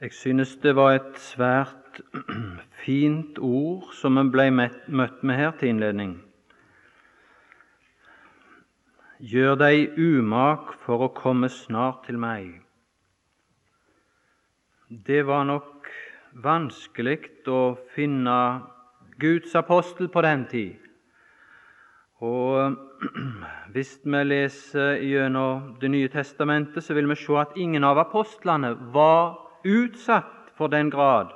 Jeg synes det var et svært fint ord som en ble møtt med her til innledning. Gjør deg umak for å komme snart til meg. Det var nok vanskelig å finne Guds apostel på den tid. Og hvis vi leser gjennom Det nye testamentet, så vil vi se at ingen av apostlene var utsatt for den grad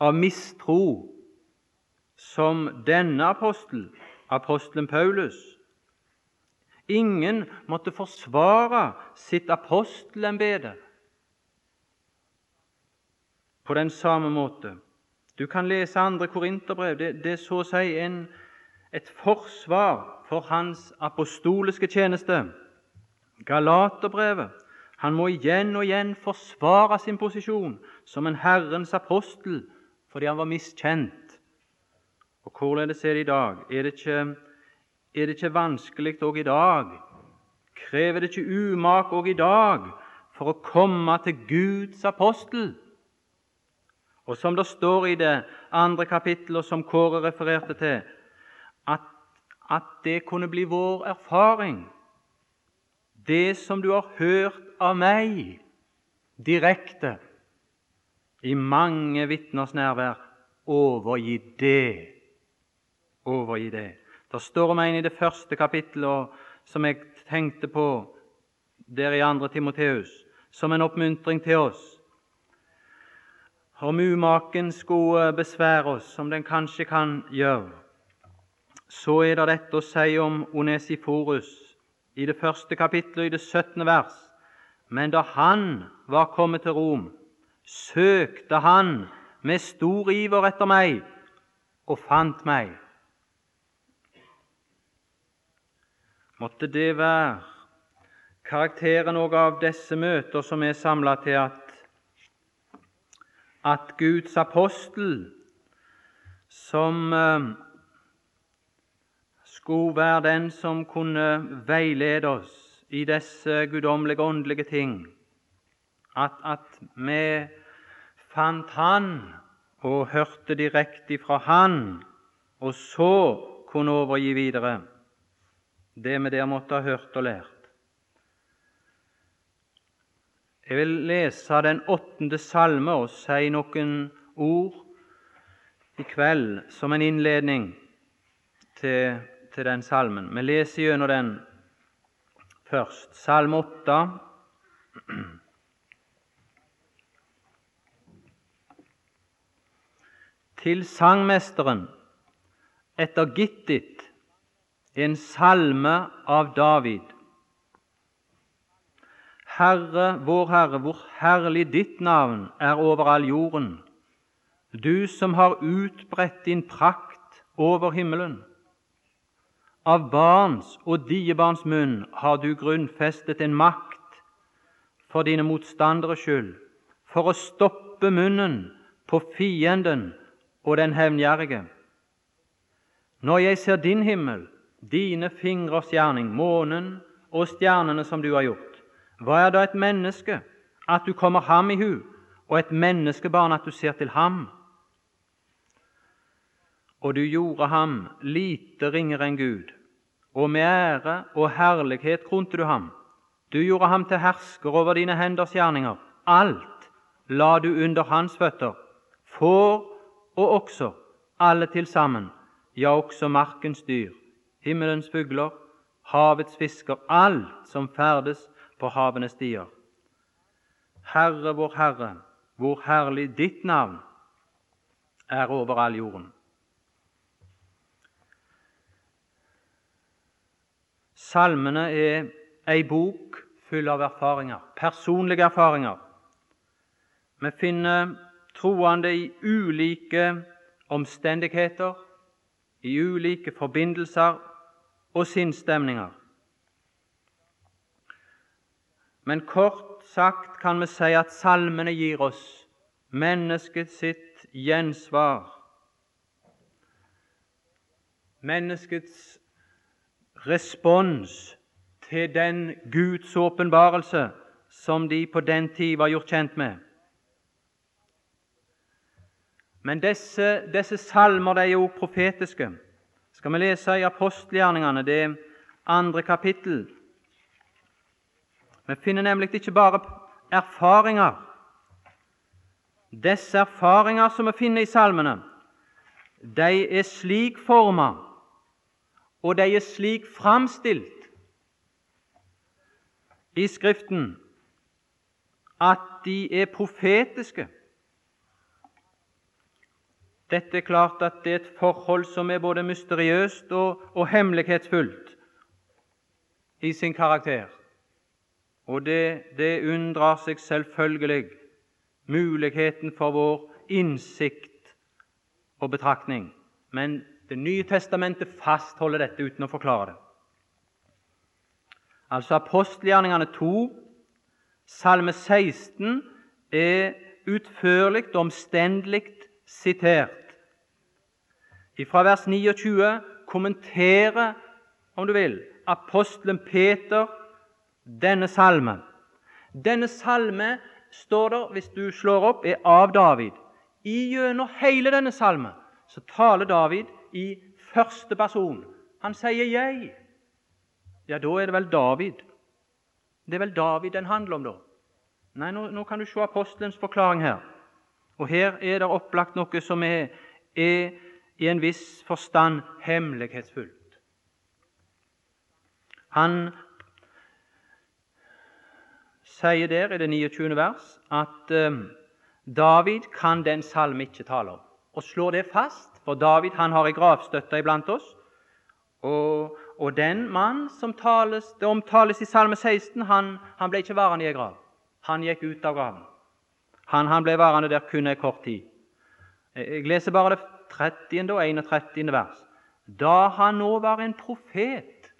av mistro som denne apostel, apostelen Paulus. Ingen måtte forsvare sitt apostelembete på den samme måte. Du kan lese andre korinterbrev. Det, det er så å si en, et forsvar for hans apostoliske tjeneste. Galaterbrevet han må igjen og igjen forsvare sin posisjon som en Herrens apostel fordi han var miskjent. Og Hvorledes er det i dag? Er det ikke, er det ikke vanskelig òg i dag? Krever det ikke umak òg i dag for å komme til Guds apostel? Og som det står i det andre kapittelet, som Kåre refererte til, at, at det kunne bli vår erfaring det som du har hørt av meg direkte i mange vitners nærvær, overgi det. Overgi det. Det står om en i det første kapittelet som jeg tenkte på der i 2. Timoteus, som en oppmuntring til oss. Om umaken skulle besvære oss, som den kanskje kan gjøre, så er det dette å si om Onesiforus i det første kapittelet, i det 17. vers. Men da han var kommet til Rom, søkte han med stor iver etter meg og fant meg. Måtte det være karakteren òg av disse møter som er samla til at at Guds apostel, som eh, skulle være den som kunne veilede oss i disse guddommelige åndelige ting, at, at vi fant Han og hørte direkte fra Han, og så kunne overgi videre det vi der måtte ha hørt og lært. Jeg vil lese den åttende salme og si noen ord i kveld som en innledning til til den salmen. Vi leser gjennom den først. Salme 8. Til sangmesteren etter Gittit, en salme av David. Herre, vår Herre, hvor herlig ditt navn er over all jorden, du som har utbredt din prakt over himmelen. Av barns og diebarns munn har du grunnfestet en makt for dine motstanderes skyld, for å stoppe munnen på fienden og den hevngjerrige. Når jeg ser din himmel, dine fingres gjerning, månen og stjernene som du har gjort, hva er da et menneske at du kommer ham i hu, og et menneskebarn at du ser til ham? Og du gjorde ham lite ringere enn Gud, og med ære og herlighet kronte du ham. Du gjorde ham til hersker over dine henders gjerninger. Alt la du under hans føtter, får og også, alle til sammen, ja, også markens dyr, himmelens fugler, havets fisker, alt som ferdes på havenes stier. Herre, vår Herre, hvor herlig ditt navn er over all jorden. Salmene er ei bok full av erfaringer, personlige erfaringer. Vi finner troende i ulike omstendigheter, i ulike forbindelser og sinnsstemninger. Men kort sagt kan vi si at salmene gir oss mennesket sitt gjensvar. Menneskets respons til den Guds åpenbarelse som de på den tid var gjort kjent med. Men disse, disse salmer de er jo profetiske. Skal vi lese i apostelgjerningene, det andre kapittel. Vi finner nemlig ikke bare erfaringer. Disse erfaringer som vi finner i salmene, de er slik forma, og de er slik framstilt i Skriften at de er profetiske. Dette er klart at det er et forhold som er både mysteriøst og, og hemmelighetsfullt i sin karakter. Og det, det unndrar seg selvfølgelig muligheten for vår innsikt og betraktning. Men Det nye testamentet fastholder dette uten å forklare det. Altså apostelgjerningene 2, salme 16, er utførlig og omstendelig sitert fra vers 29 kommenterer, om du vil, apostelen Peter denne salmen. Denne salme står der, hvis du slår opp, er av David. I gjennom hele denne salmen så taler David i første person. Han sier 'jeg'. Ja, da er det vel David. Det er vel David den handler om, da. Nei, nå, nå kan du se apostelens forklaring her. Og her er det opplagt noe som er, er i en viss forstand hemmelighetsfullt. Han sier der i det 29. vers at eh, David kan den salme ikke tale om, og slår det fast, for David han har ei gravstøtte iblant oss. Og, og, den mann som tales, det omtales i Salme 16, han, han ble ikke værende i ei grav. Han gikk ut av graven. Han, han ble værende der kun ei kort tid. Jeg leser bare det 30. og 31. vers. Da han nå var en profet,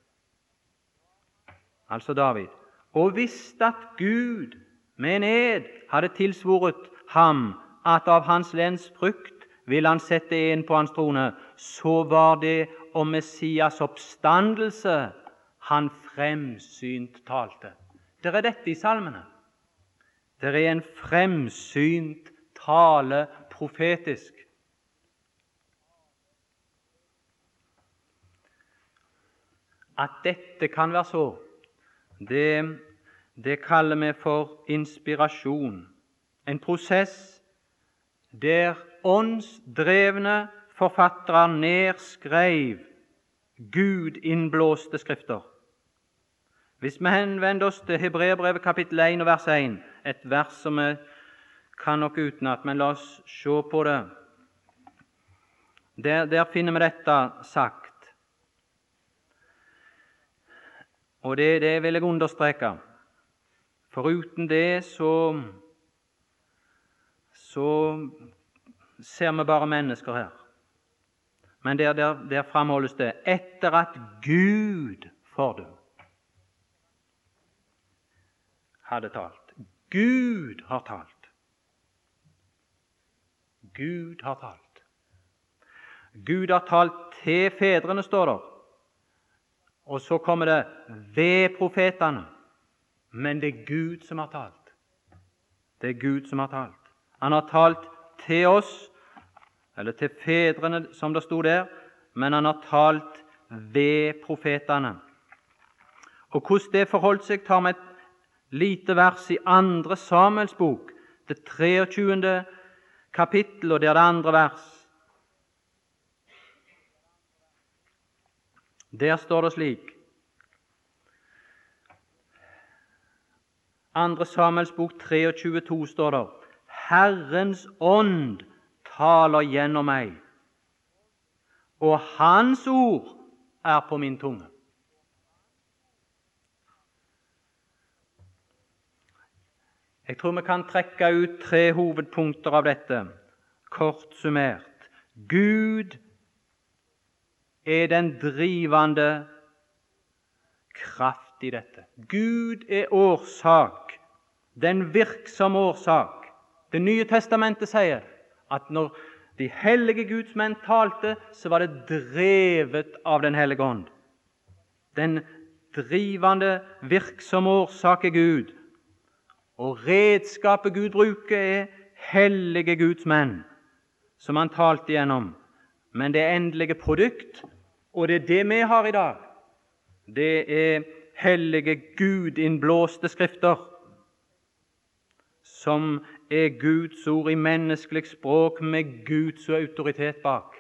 altså David, og visste at Gud med en ed hadde tilsvoret ham at av hans lens frukt ville han sette en på hans trone, så var det om Messias oppstandelse han fremsynt talte. Det er dette i salmene. Det er en fremsynt tale profetisk. At dette kan være så, det, det kaller vi for inspirasjon. En prosess der åndsdrevne forfattere nedskrev Gud-innblåste skrifter. Hvis vi henvender oss til Hebreerbrevet kapittel 1 og vers 1, et vers som vi kan nok utenat, men la oss se på det. Der, der finner vi dette sagt. Og det, det vil jeg understreke. Foruten det så så ser vi bare mennesker her. Men der, der, der framholdes det etter at Gud for dem hadde talt. Gud har talt. Gud har talt. Gud har talt til fedrene, står der. Og så kommer det ved profetene. Men det er Gud som har talt. Det er Gud som har talt. Han har talt til oss, eller til fedrene, som det sto der, men han har talt ved profetene. Og hvordan det forholdt seg, tar vi et lite vers i andre Samuels bok, det 23. kapittel, og det er det andre vers. Der står det slik Andre Samuels bok 23,2 står det Herrens ånd taler gjennom meg, og Hans ord er på min tunge. Jeg tror vi kan trekke ut tre hovedpunkter av dette, kort summert. Gud er den drivende kraft i dette. Gud er årsak, den virksomme årsak. Det nye testamentet sier at når de hellige Guds menn talte, så var det drevet av Den hellige ånd. Den drivende, virksomme årsak er Gud. Og redskapet Gud bruker, er hellige Guds menn, som han talte igjennom, men det endelige produkt, og det er det vi har i dag, det er hellige, gudinnblåste skrifter, som er Guds ord i menneskelig språk med Guds autoritet bak.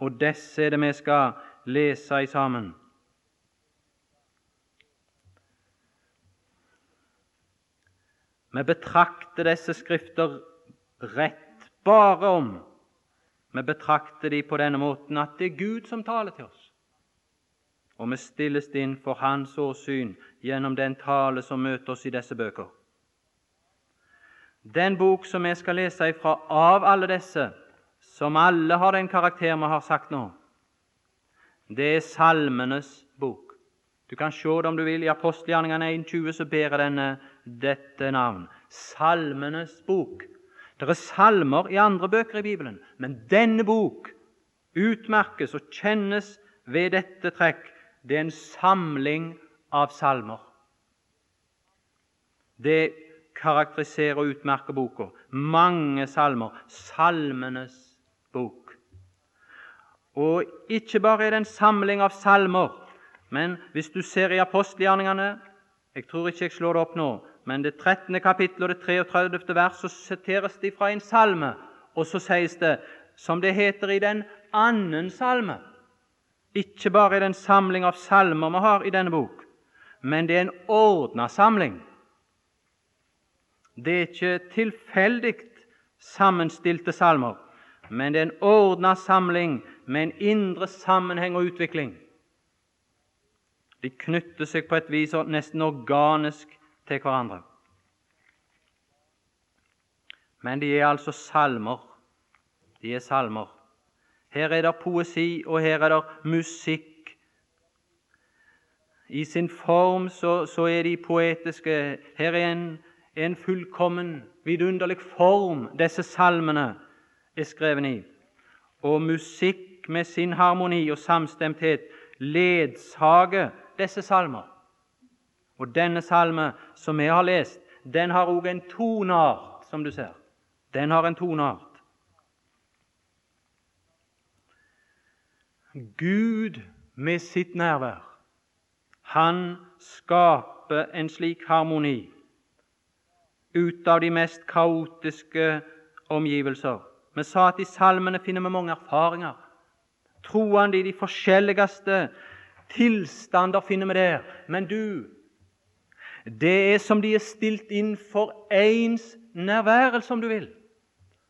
Og disse er det vi skal lese i sammen. Vi betrakter disse skrifter rett bare om vi betrakter de på denne måten at det er Gud som taler til oss. Og vi stilles inn for Hans åsyn gjennom den tale som møter oss i disse bøker. Den bok som vi skal lese ifra av alle disse, som alle har den karakter vi har sagt nå, det er Salmenes bok. Du kan se det om du vil. I apostelgjerningene 1.20 så bærer denne dette navn. Salmenes bok. Det er salmer i andre bøker i Bibelen, men denne bok utmerkes og kjennes ved dette trekk. Det er en samling av salmer. Det karakteriserer og utmerker boka. Mange salmer. Salmenes bok. Og ikke bare er det en samling av salmer, men hvis du ser i apostelgjerningene Jeg tror ikke jeg slår det opp nå, men det 13. kapittel og det 33. vers så siteres de fra en salme, og så sies det, som det heter i den annen salme Ikke bare er det en samling av salmer vi har i denne bok, men det er en ordna samling. Det er ikke tilfeldig sammenstilte salmer, men det er en ordna samling med en indre sammenheng og utvikling. De knytter seg på et vis nesten organisk til hverandre. Men de er altså salmer. De er salmer. Her er det poesi, og her er det musikk. I sin form så, så er de poetiske. Her er en, en fullkommen, vidunderlig form disse salmene er skrevet i. Og musikk med sin harmoni og samstemthet ledsager disse salmer. Og denne salme som vi har lest, den har òg en toneart, som du ser. Den har en toneart. Gud med sitt nærvær, han skaper en slik harmoni ut av de mest kaotiske omgivelser. Vi sa at i salmene finner vi mange erfaringer. Troende i de forskjelligste tilstander finner vi der. Men du, det er som de er stilt inn for ens nærværelse, om du vil.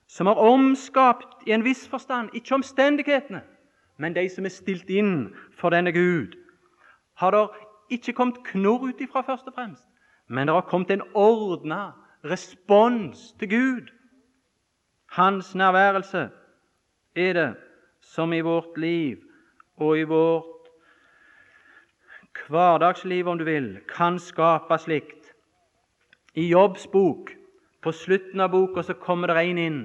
Som har omskapt i en viss forstand, ikke omstendighetene, men de som er stilt inn for denne Gud. Har det ikke kommet knorr ut ifra, først og fremst, men det har kommet en ordna respons til Gud. Hans nærværelse er det som i vårt liv og i vårt hverdagsliv, om du vil, kan skape slikt. I Jobbs bok, på slutten av boka, så kommer det en inn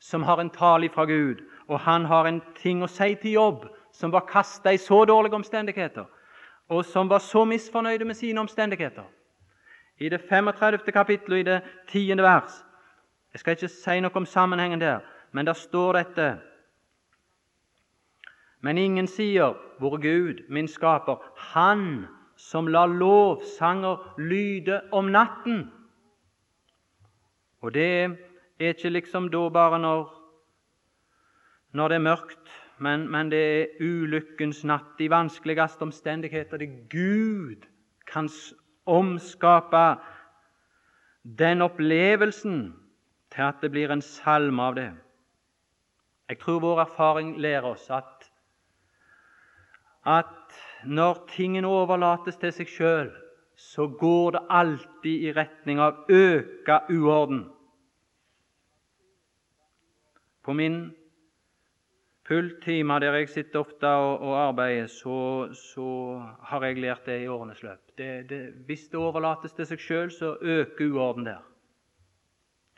som har en tale fra Gud, og han har en ting å si til Jobb som var kasta i så dårlige omstendigheter, og som var så misfornøyd med sine omstendigheter. I det 35. kapittelet, i det 10. vers Jeg skal ikke si noe om sammenhengen der, men der står dette men ingen sier, hvor Gud, min skaper, Han som lar lovsanger lyde om natten. Og det er ikke liksom da bare når, når det er mørkt, men, men, det er ulykkens natt, de vanskeligste omstendigheter. Det Gud kan omskape den opplevelsen til at det blir en salme av det. Jeg tror vår erfaring lærer oss at at når tingene overlates til seg sjøl, så går det alltid i retning av øka uorden. På min pulttime, der jeg sitter ofte og, og arbeider, så, så, har jeg lært det i årenes løp. Det, det, hvis det overlates til seg sjøl, så øker uorden der.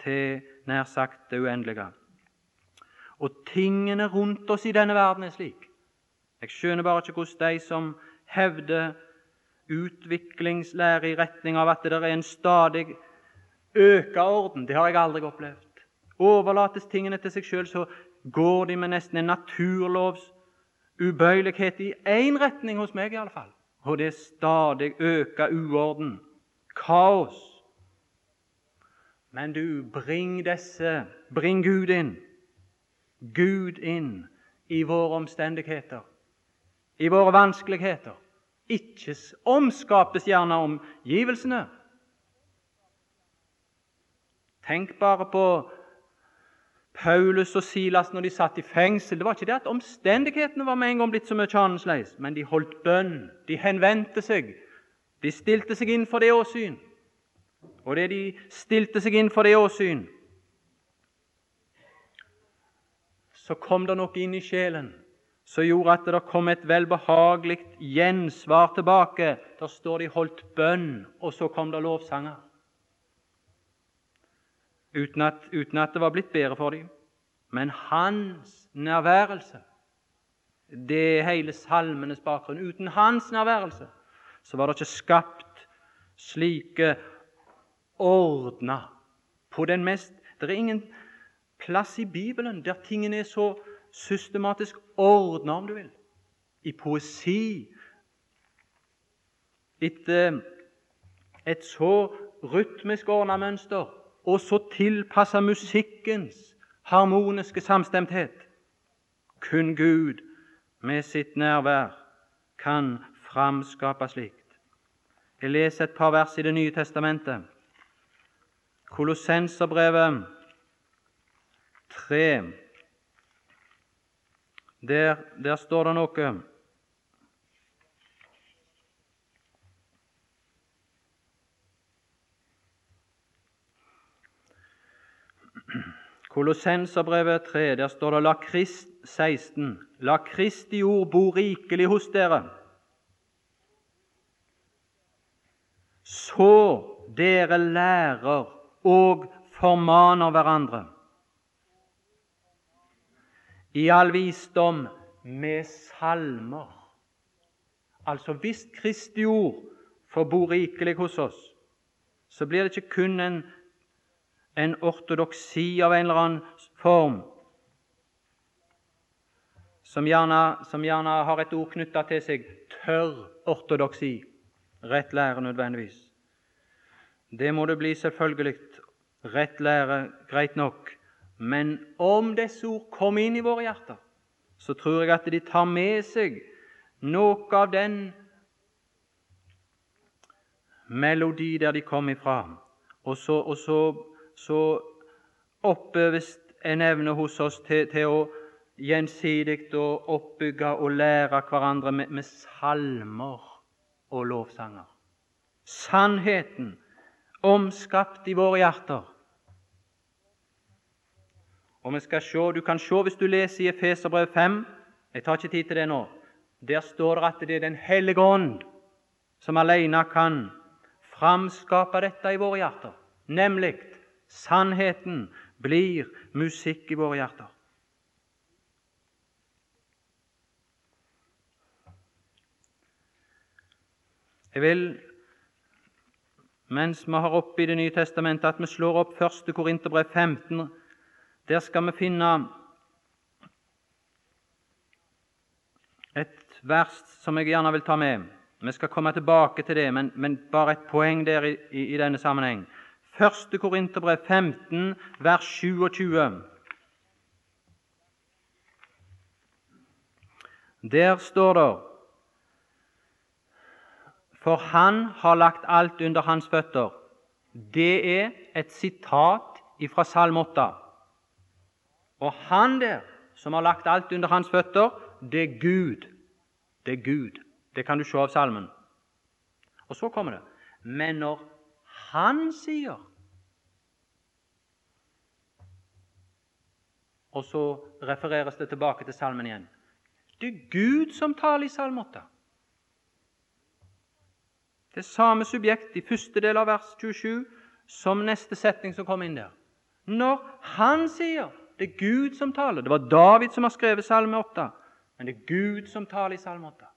Til nær sagt det uendelige. Og tingene rundt oss i denne verden er slik jeg skjønner bare ikke hvordan de som hevder utviklingslære i retning av at det er en stadig øka orden Det har jeg aldri opplevd. Overlates tingene til seg sjøl, så går de med nesten en naturlovs ubøyelighet i én retning hos meg, i alle fall. Og det er stadig øka uorden, kaos. Men du, bring disse, bring Gud inn. Gud inn i våre omstendigheter, i våre vanskeligheter. Ikke omskapes gjerne omgivelsene. Tenk bare på Paulus og Silas når de satt i fengsel. Det var ikke det at omstendighetene var med en gang blitt så mye annerledes, men de holdt bønn, de henvendte seg, de stilte seg inn for det åsyn. Og det de stilte seg inn for det åsyn, så kom det noe inn i sjelen som gjorde at det kom et velbehagelig gjensvar tilbake. Der står de holdt bønn, og så kom det lovsanger. Uten at, uten at det var blitt bedre for dem. Men hans nærværelse, det er hele salmenes bakgrunn. Uten hans nærværelse så var det ikke skapt slike ordna på den mest Det er ingen plass i Bibelen der tingene er så systematisk ordna, om du vil. I poesi. Et, et så rytmisk ordna mønster, og så tilpassa musikkens harmoniske samstemthet. Kun Gud med sitt nærvær kan framskape slikt. Jeg leser et par vers i Det nye testamentet. Kolossenserbrevet 3. Der, der står det noe Kolossenserbrevet 3, der står det la Krist, 16. La Kristi ord bo rikelig hos dere, så dere lærer og formaner hverandre i all visdom med salmer. Altså hvis Kristi ord får bo rikelig hos oss, så blir det ikke kun en, en ortodoksi av en eller annen form, som gjerne, som gjerne har et ord knytta til seg tørr ortodoksi, rett lære nødvendigvis. Det må det bli, selvfølgelig. Rett lære, greit nok. Men om disse ord kommer inn i våre hjerter, så tror jeg at de tar med seg noe av den melodi der de kom ifra. Og så, og så, så oppøves en evne hos oss til, til å gjensidig å oppbygge og lære hverandre med, med salmer og lovsanger. Sannheten omskapt i våre hjerter og vi skal se, Du kan se hvis du leser i Efeserbrev 5 Jeg tar ikke tid til det nå. Der står det at det er Den hellige ånd som alene kan framskape dette i våre hjerter, nemlig sannheten blir musikk i våre hjerter. Jeg vil, mens vi har oppe i Det nye testamentet, at vi slår opp 1. Korinterbrev 15 der skal vi finne et vers som jeg gjerne vil ta med. Vi skal komme tilbake til det, men, men bare et poeng der i, i, i denne sammenheng. 1. Korinterbrev 15, vers 27. Der står det For han har lagt alt under hans føtter. Det er et sitat fra Salm 8. Og han der som har lagt alt under hans føtter, det er Gud. Det er Gud. Det kan du se av salmen. Og så kommer det Men når han sier Og så refereres det tilbake til salmen igjen. Det er Gud som taler i Salme 8. Det er samme subjekt i første del av vers 27 som neste setning som kommer inn der. Når han sier det er Gud som taler. Det var David som har skrevet Salme 8, men det er Gud som taler i Salme 8.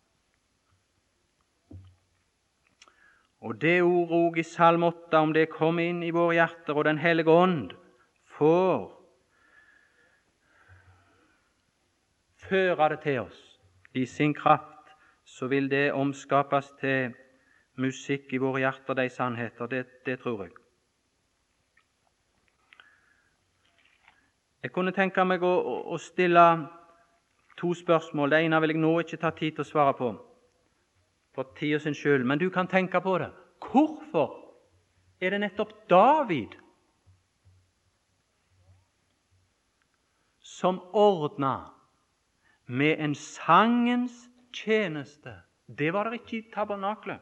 Og det ordet òg i Salme 8, om det kom inn i våre hjerter, og Den hellige ånd får føre det til oss i sin kraft, så vil det omskapes til musikk i våre hjerter, de sannheter. Det, det tror jeg. Jeg kunne tenke meg å, å, stille to spørsmål. Det ene vil jeg nå ikke ta tid til å svare på for tida sin skyld, men du kan tenke på det. Hvorfor er det nettopp David som ordna med en sangens tjeneste? Det var det ikke i tabernaklet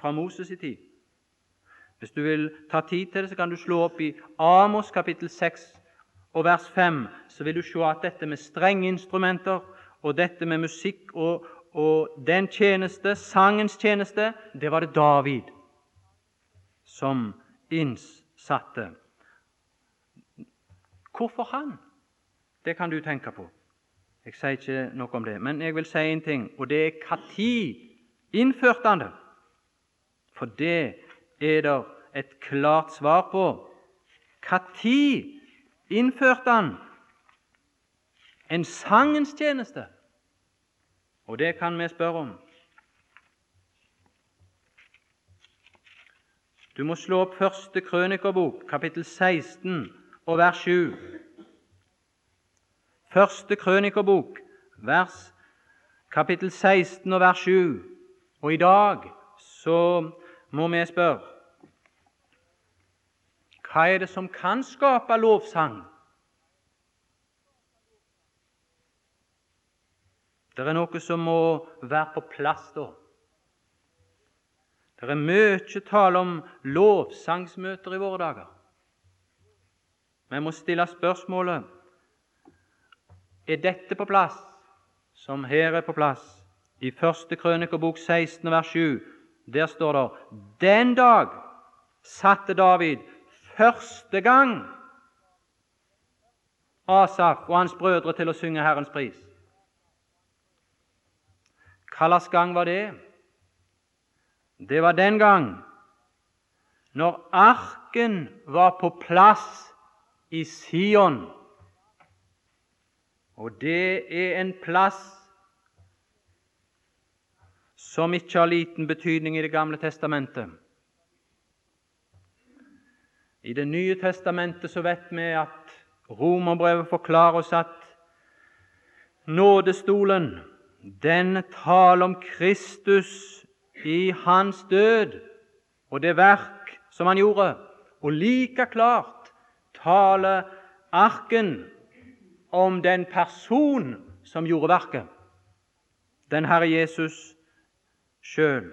fra Moses' i tid. Hvis du vil ta tid til det, så kan du slå opp i Amos kapittel 6 og vers 5. Så vil du se at dette med strenge instrumenter og dette med musikk og, og den tjeneste, sangens tjeneste, det var det David som innsatte. Hvorfor han? Det kan du tenke på. Jeg sier ikke noe om det, men jeg vil si en ting, og det er når innførte han det? For det er det et klart svar på. Når innførte han en sangens tjeneste? Og det kan vi spørre om. Du må slå opp første krønikerbok, kapittel 16 og vers 7. Første krønikerbok, vers, kapittel 16 og vers 7. Og i dag så må vi spørre hva er det som kan skape lovsang? Det er noe som må være på plass da. Det er mye tale om lovsangsmøter i våre dager. Vi må stille spørsmålet er dette på plass, som her er på plass. I første krønikerbok 16, vers 7 der står det Den dag satte David første gang Asaf og hans brødre til å synge Herrens pris. Hvilken gang var det? Det var den gang når arken var på plass i Sion. Og det er en plass som ikke har liten betydning i Det gamle testamentet. I Det nye testamentet så vet vi at Romerbrevet forklarer oss at nådestolen den taler om Kristus i hans død og det verk som han gjorde. Og like klart taler arken om den person som gjorde verket, den Herre Jesus sjøl.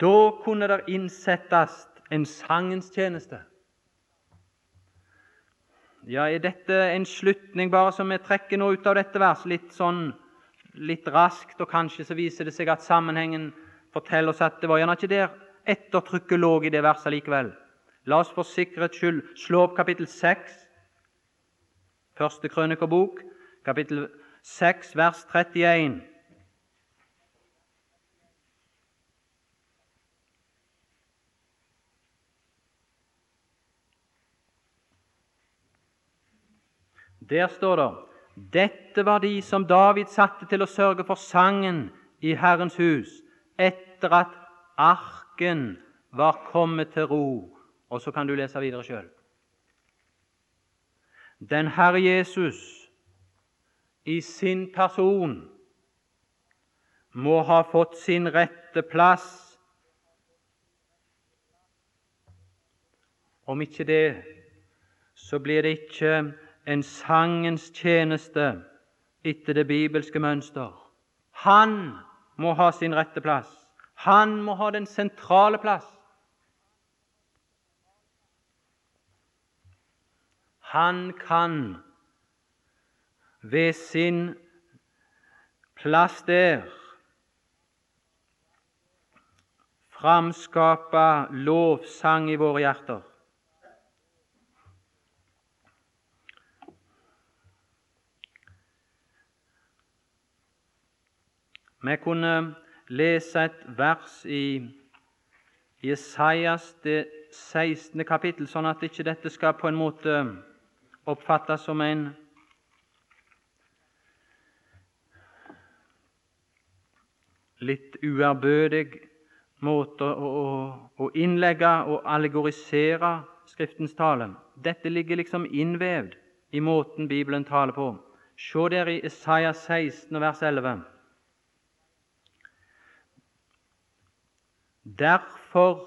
Da kunne det innsettes en sangens tjeneste. Ja, Er dette en slutning bare som vi trekker nå ut av dette verset, litt sånn litt raskt, og kanskje så viser det seg at sammenhengen forteller oss at det var gjerne ikke der ettertrykket lå i det verset likevel. La oss for sikkerhets skyld slå opp kapittel 6, første krønikerbok, kapittel 6, vers 31. Der står det dette var de som David satte til å sørge for sangen i Herrens hus etter at arken var kommet til ro. Og så kan du lese videre sjøl. Den Herre Jesus i sin person må ha fått sin rette plass. Om ikke det, så blir det ikke en sangens tjeneste etter det bibelske mønster. Han må ha sin rette plass. Han må ha den sentrale plass. Han kan ved sin plass der framskape lovsang i våre hjerter. Vi kunne lese et vers i Jesajas det 16. kapittel, sånn at ikke dette skal på en måte oppfattes som en litt uærbødig måte å, innlegge og allegorisere Skriftens tale. Dette ligger liksom innvevd i måten Bibelen taler på. Se der i Isaiah 16, vers 11. Derfor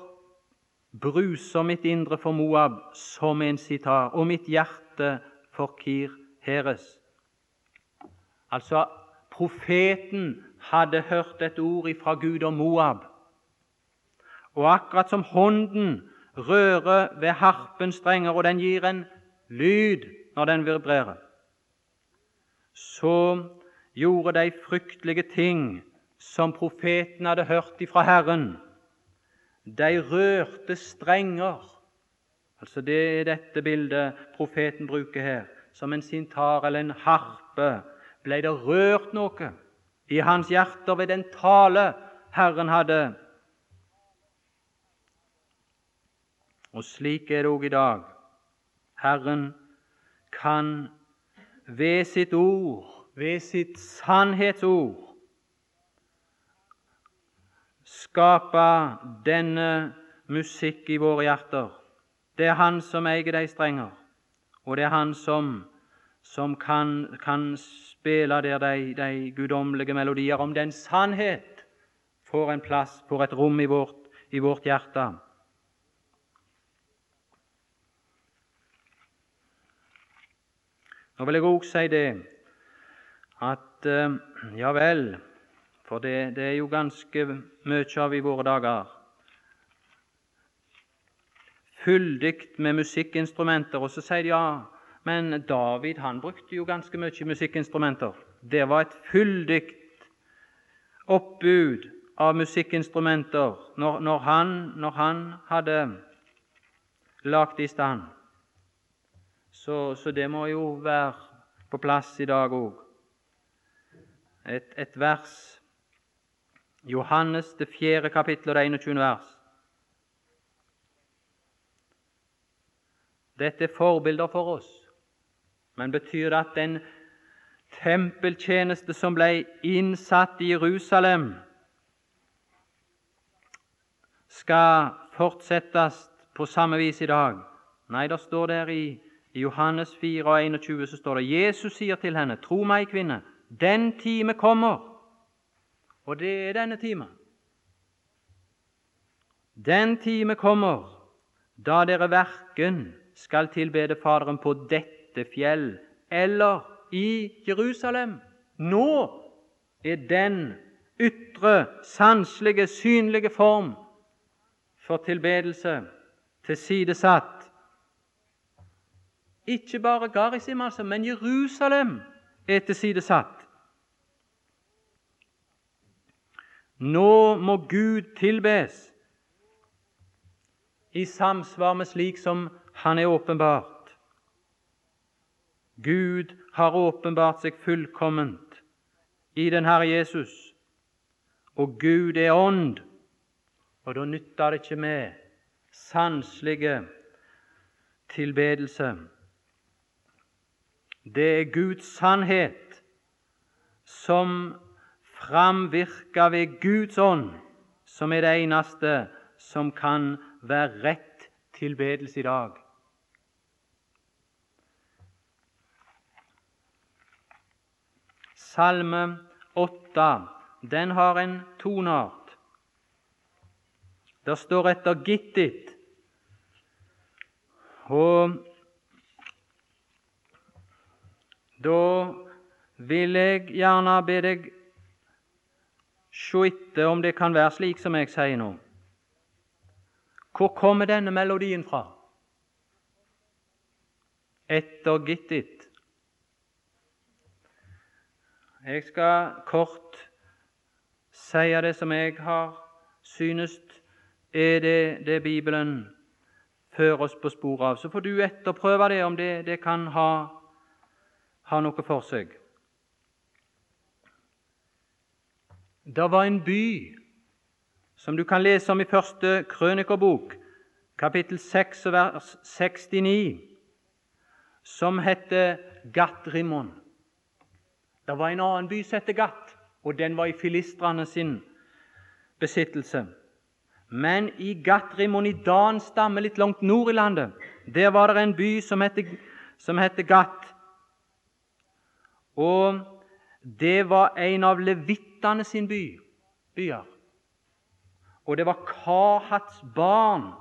bruser mitt indre for Moab som en sitar, og mitt hjerte for Kir Heres. Altså, profeten hadde hørt et ord ifra Gud om Moab. Og akkurat som hånden rører ved harpens strenger, og den gir en lyd når den vibrerer, så gjorde de fryktelige ting som profeten hadde hørt ifra Herren. De rørte strenger. Altså Det er dette bildet profeten bruker her. Som en sintar eller en harpe ble det rørt noe i hans hjerter ved den tale Herren hadde Og slik er det òg i dag. Herren kan ved sitt ord, ved sitt sannhetsord, skape denne musikk i våre hjerter. Det er Han som eier de strenger, og det er Han som, som kan, kan, spille der de, de guddommelige melodier om den sannhet får en plass, får et rom i vårt, i vårt hjerte. Nå vil jeg òg si det at eh, ja vel, for det, det, er jo ganske mye av i våre dager fyldig med musikkinstrumenter. Og så sier de ja, men David han brukte jo ganske mye musikkinstrumenter. Det var et fyldig oppbud av musikkinstrumenter når, når, han, når han hadde lagt i stand. Så, så, det må jo være på plass i dag òg. Et, et, vers Johannes det fjerde kapittel og det 21. vers. Dette er forbilder for oss, men betyr det at den tempeltjeneste som ble innsatt i Jerusalem, skal fortsettes på samme vis i dag? Nei, det står der i Johannes 4, og 21 så står det Jesus sier til henne, 'Tro meg, kvinne, den time kommer.' Og det er denne time. Den time kommer da dere verken skal tilbede Faderen på dette fjell eller i Jerusalem. Nå er den ytre, sanselige, synlige form for tilbedelse tilsidesatt ikke bare Garisim, altså, men Jerusalem er tilsidesatt. Nå må Gud tilbes i samsvar med slik som Han er åpenbart. Gud har åpenbart seg fullkomment i den Herre Jesus, og Gud er ånd, og da nytter det ikke med sanselige tilbedelse. Det er Guds sannhet som framvirker ved Guds ånd, som er det eneste som kan være rett tilbedelse i dag. Salme 8 den har en toneart. Det står etter Gittit. Og Da vil jeg gjerne be deg se etter om det kan være slik som jeg sier nå. Hvor kommer denne melodien fra? Etter Gittit. Jeg skal kort si det som jeg har synes er det, det Bibelen fører oss på sporet av. Så får du etterprøve det, om det, det kan ha ha noe for seg. Det var en by som du kan lese om i første krønikerbok, kapittel 6 vers 69. som heter Gatrimon. Det var en annen by som het Gat, og den var i filistrene sin besittelse. Men i Gat-Rimmon i Dan stamme litt langt nord i landet, der var det en by som het, som Gat. Og det var en av levittene sin by, byer. Og det var Kahats barn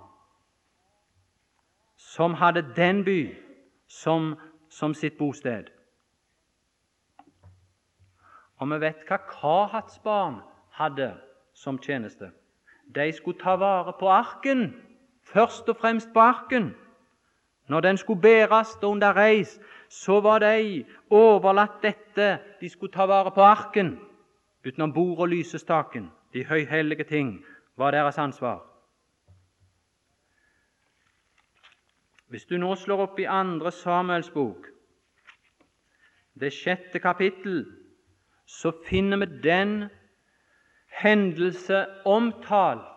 som hadde den by som, som sitt bosted. Og vi vet hva Kahats barn hadde som tjeneste. De skulle ta vare på arken, først og fremst på arken. Når den skulle bæres og underreis, så var de overlatt dette. De skulle ta vare på arken utenom bord og lysestaken. De høyhellige ting var deres ansvar. Hvis du nå slår opp i andre Samuels bok, det sjette kapittel, så finner vi den hendelse omtalt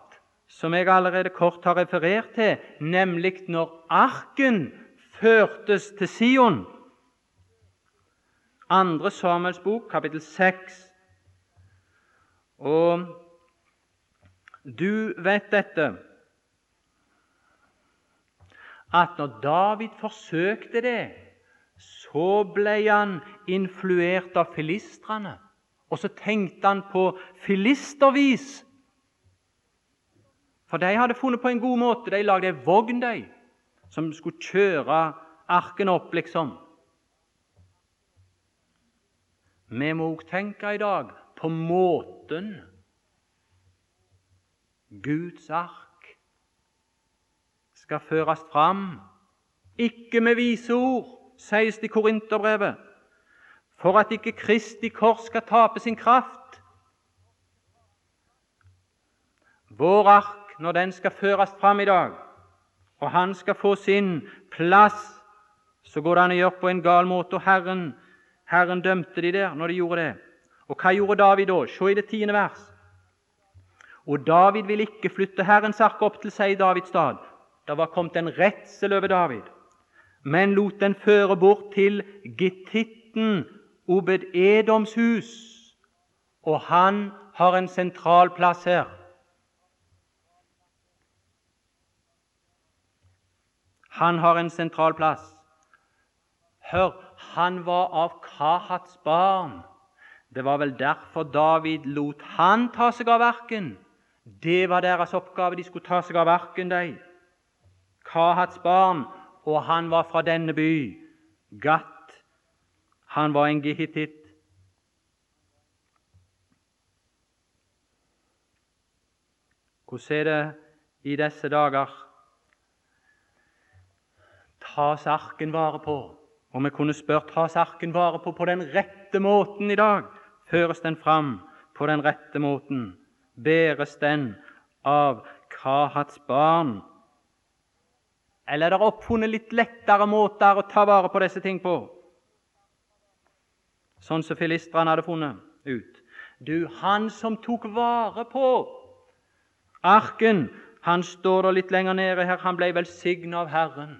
som jeg allerede kort har referert til, nemlig når arken førtes til Sion. Andre Samuels bok, kapittel 6. Og du vet dette at når David forsøkte det, så ble han influert av filistrene. Og så tenkte han på filistervis. For de hadde funnet på en god måte. De lagde ei vogn som skulle kjøre arken opp, liksom. Vi må òg tenke i dag på måten Guds ark skal føres fram. Ikke med vise ord, sies det i Korinterbrevet, for at ikke Kristi kors skal tape sin kraft. Vår ark, når den skal føres fram i dag, og han skal få sin plass, så går det an å gjøre på en gal måte. Og Herren, Herren dømte de der når de gjorde det. Og hva gjorde David da? Se i det tiende vers. Og David vil ikke flytte Herrens ark opp til seg i Davids stad, det var kommet en redsel over David, men lot den føre bort til gittitten Obed-Edoms hus. Og han har en sentral plass her. Han har en sentral plass. Hør, han var av Kahats barn. Det var vel derfor David lot han ta seg av arken. Det var deres oppgave. De skulle ta seg av arken, de. Kahats barn, og han var fra denne by, Gat. Han var en gehittitt. Hvordan er det i disse dager? Tas arken vare på? Og vi kunne spørre tas arken vare på på den rette måten i dag? Føres den fram på den rette måten? Bæres den av Kahats barn? Eller er det oppfunnet litt lettere måter å ta vare på disse ting på? Sånn som filistrene hadde funnet ut. Du, han som tok vare på arken, han står der litt lenger nede her, han ble velsigna av Herren.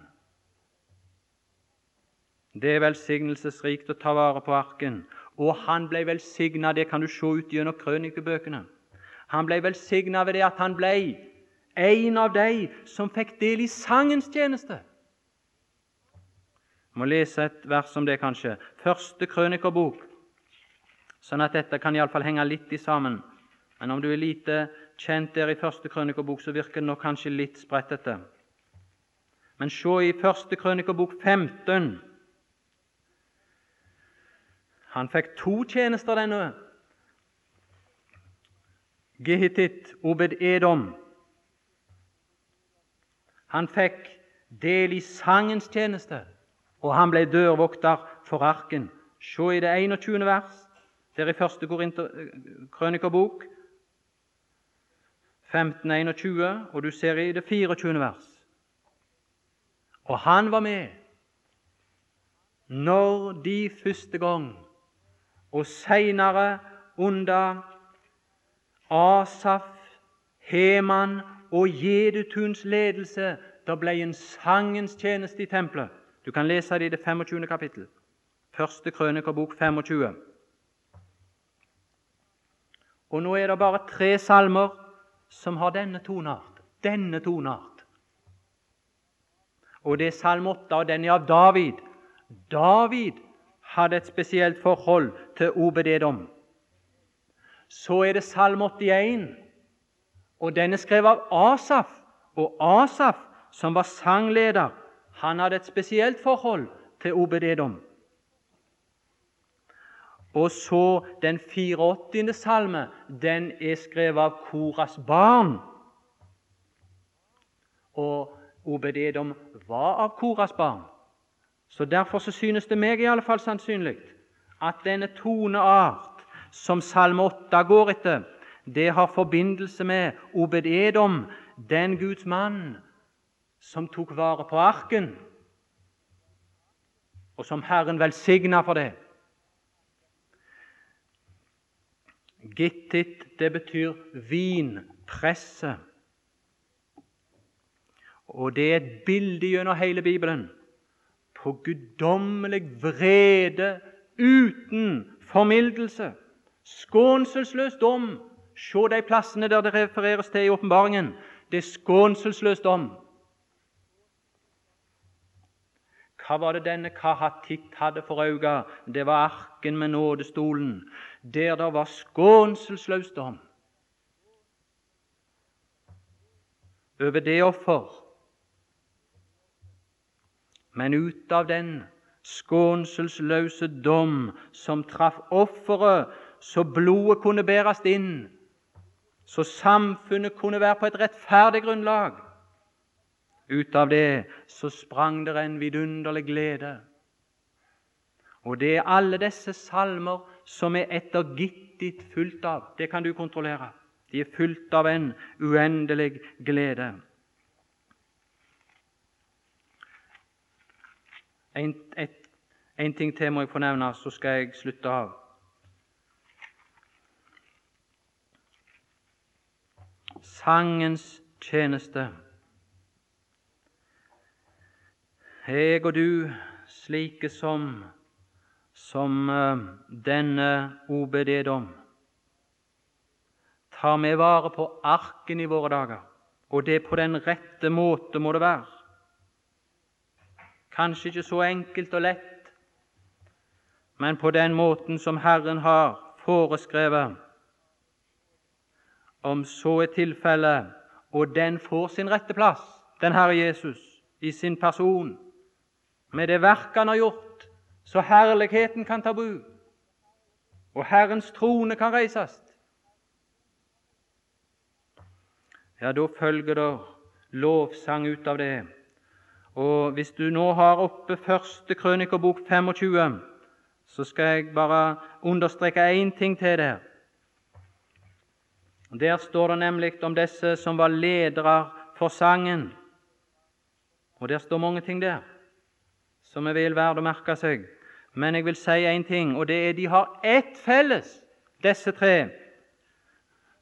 Det er velsignelsesrikt å ta vare på arken. Og han ble velsigna, det kan du se ut gjennom krønikebøkene. Han ble velsigna ved det at han ble en av de som fikk del i sangens tjeneste. Jeg må lese et vers om det, kanskje. Første krønikerbok, sånn at dette kan iallfall henge litt i sammen. Men om du er lite kjent der i første krønikerbok, så virker det nok kanskje litt sprettete. Men se i første krønikerbok 15. Han fikk to tjenester, denne Gehittit Obed Edom. Han fikk del i sangens tjeneste, og han ble dørvokter for arken. Se i det 21. vers, der i første krønikerbok, 15.21, og du ser i det 24. vers. Og han var med når de første gang, og seinere under Asaf, Heman og Jedutuns ledelse det ble en sangens tjeneste i tempelet. Du kan lese det i det 25. kapittel. Første krønikerbok 25. Og nå er det bare tre salmer som har denne toneart. Denne toneart. Og det er salme 8, og den er av David. David hadde et spesielt forhold til Obededom. Så er det salme 81, og den er skrevet av Asaf. Og Asaf, som var sangleder, han hadde et spesielt forhold til Obededom. Og så den 84. salme, den er skrevet av Koras barn. Og Obededom var av Koras barn. Så Derfor så synes det meg i alle fall sannsynlig at denne toneart som Salme 8 går etter, det har forbindelse med Obededom, den Guds mann som tok vare på arken, og som Herren velsigna for det. Gittit, det betyr vinpresset. Og det er et bilde gjennom hele Bibelen på guddommelig vrede uten formildelse. Skånselsløs dom. Se de plassene der det refereres til i åpenbaringen. Det er skånselsløs dom. Hva var det denne Kahatitt hadde for øye? Det var arken med nådestolen der det var skånselsløs dom over det offer. Men ut av den skånselsløse dom som traff offeret, så blodet kunne bæres inn, så samfunnet kunne være på et rettferdig grunnlag. Ut av det så sprang det en vidunderlig glede. Og det er alle disse salmer som er ettergittig fullt av. Det kan du kontrollere. De er fullt av en uendelig glede. En, et, en ting til må jeg få nevne, så skal jeg slutte av. Sangens tjeneste. Jeg og du, slike som som eh, denne OBD-dom. Tar vi vare på arken i våre dager, og det på den rette måte må det være. Kanskje ikke så enkelt og lett, men på den måten som Herren har foreskrevet. Om så er tilfellet, og den får sin rette plass, den Herre Jesus, i sin person, med det verk han har gjort, så herligheten kan ta bu, og Herrens trone kan reises. Ja, da følger det lovsang ut av det. Og Hvis du nå har oppe første krønikerbok 25, så skal jeg bare understreke én ting til der. Der står det nemlig om disse som var ledere for sangen. Og der står mange ting der som er vel verdt å merke seg. Men jeg vil si én ting, og det er de har ett felles, disse tre,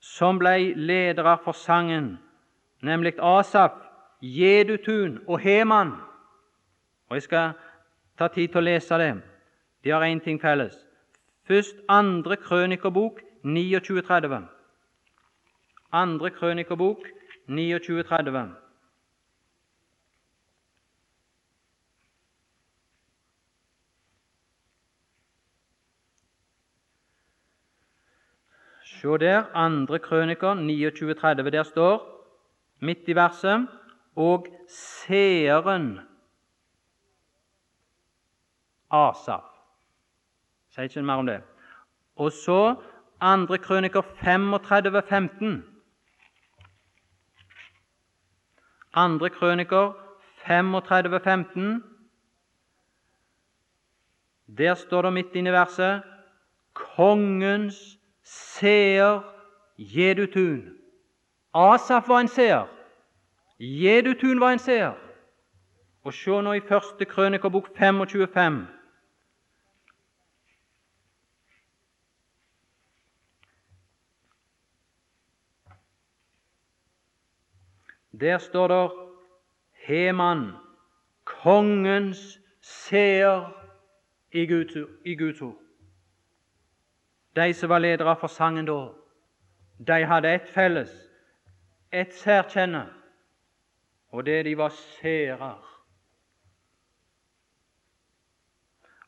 som ble ledere for sangen, nemlig Asaf, Jedutun og Heman. Og Jeg skal ta tid til å lese det. De har én ting felles. Først andre krønikerbok 2930. Andre krønikerbok 2930. Se der, andre krøniker 29,30. Der står midt i verset og seeren Asaf. Sier ikke mer om det. Og så andre krøniker 35, 15. Andre krøniker 35, 15. Der står det midt inne i verset Kongens seer Jedutun. Asaf var en seer. Jedutun var en seer. Og se nå i første krønikerbok 25. Der står det Heman, kongens seer i Guds, ord. De som var ledere for sangen da, de hadde ett felles, et særkjenne, og det de var seere.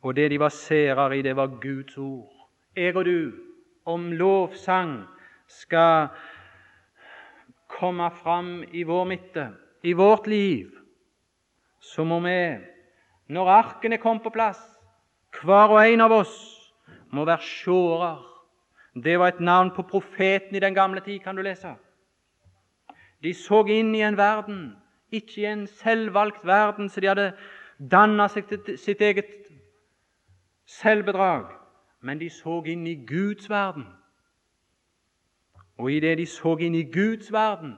Og det de var seere i, det var Guds ord. Jeg og du, om lovsang skal komme fram i vår midte, i vårt liv, så må vi, når arkene kom på plass, hver og en av oss må være sjårer. Det var et navn på profeten i den gamle tid, kan du lese. De så inn i en verden, ikke i en selvvalgt verden, så de hadde danna seg til sitt eget selvbedrag, men de så inn i Guds verden. Og idet de så inn i Guds verden,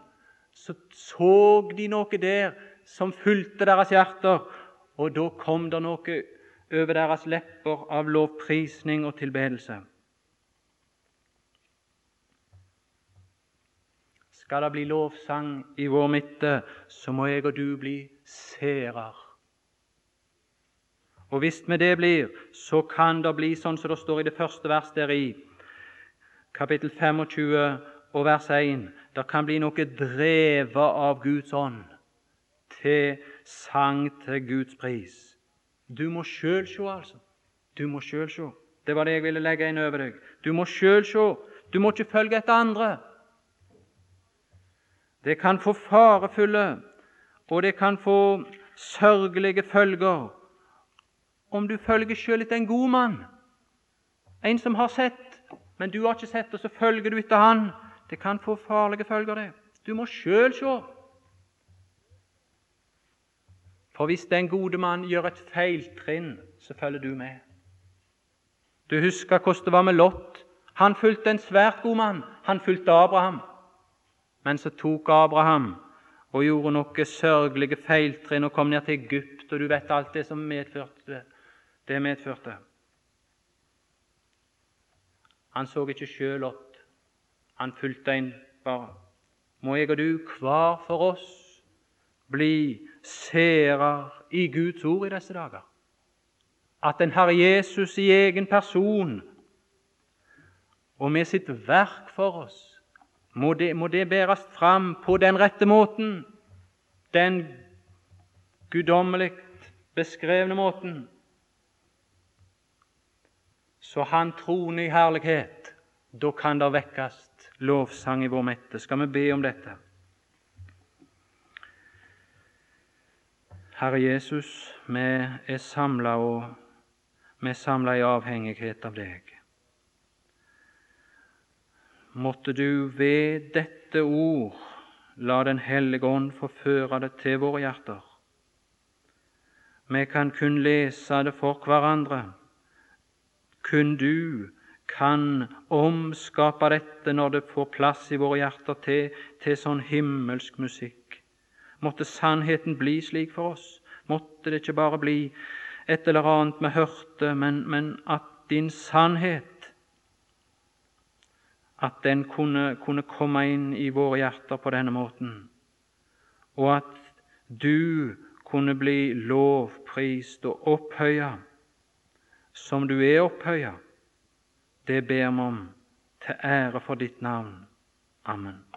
så så de noe der som fulgte deres hjerter, og da kom det noe over deres lepper av lovprisning og tilbedelse. Skal det bli lovsang i vår midte, så må jeg og du bli seere. Og hvis med det blir, så kan det bli sånn som det står i det første vers der i kapittel 25 og vers 1. Det kan bli noe drevet av Guds ånd til sang til Guds pris. Du må sjøl se, altså. Du må sjøl se. Det var det jeg ville legge inn over deg. Du må sjøl se. Du må ikke følge etter andre. Det kan få farefulle, og det kan få sørgelige følger om du følger sjøl etter en god mann, en som har sett men du har ikke sett og så følger du etter han. Det kan få farlige følger, det. Du må sjøl se. For hvis den gode mann gjør et feiltrinn, så følger du med. Du husker hvordan det var med Lot. Han fulgte en svært god mann. Han fulgte Abraham. Men så tok Abraham og gjorde noen sørgelige feiltrinn og kom ned til Egypt, og du vet alt det som medførte, det medførte. Han så ikke sjøl opp. Han fulgte en bare. Må jeg og du hver for oss bli seere i Guds ord i disse dager. At den Herre Jesus i egen person og med sitt verk for oss må det, må det bæres fram på den rette måten, den guddommelig beskrevne måten så Han troner i herlighet. Da kan det vekkes lovsang i vår mette. Skal vi be om dette? Herre Jesus, vi er samla i avhengighet av deg. Måtte du ved dette ord la Den hellige ånd forføre det til våre hjerter. Vi kan kun lese det for hverandre kun du kan omskape dette når det får plass i våre hjerter til, til sånn himmelsk musikk. Måtte sannheten bli slik for oss. Måtte det ikke bare bli et eller annet vi hørte, men, men at din sannhet at den kunne, kunne, komme inn i våre hjerter på denne måten, og at du kunne bli lovprist og opphøya som du er opphøya, det ber vi om til ære for ditt navn. Amen.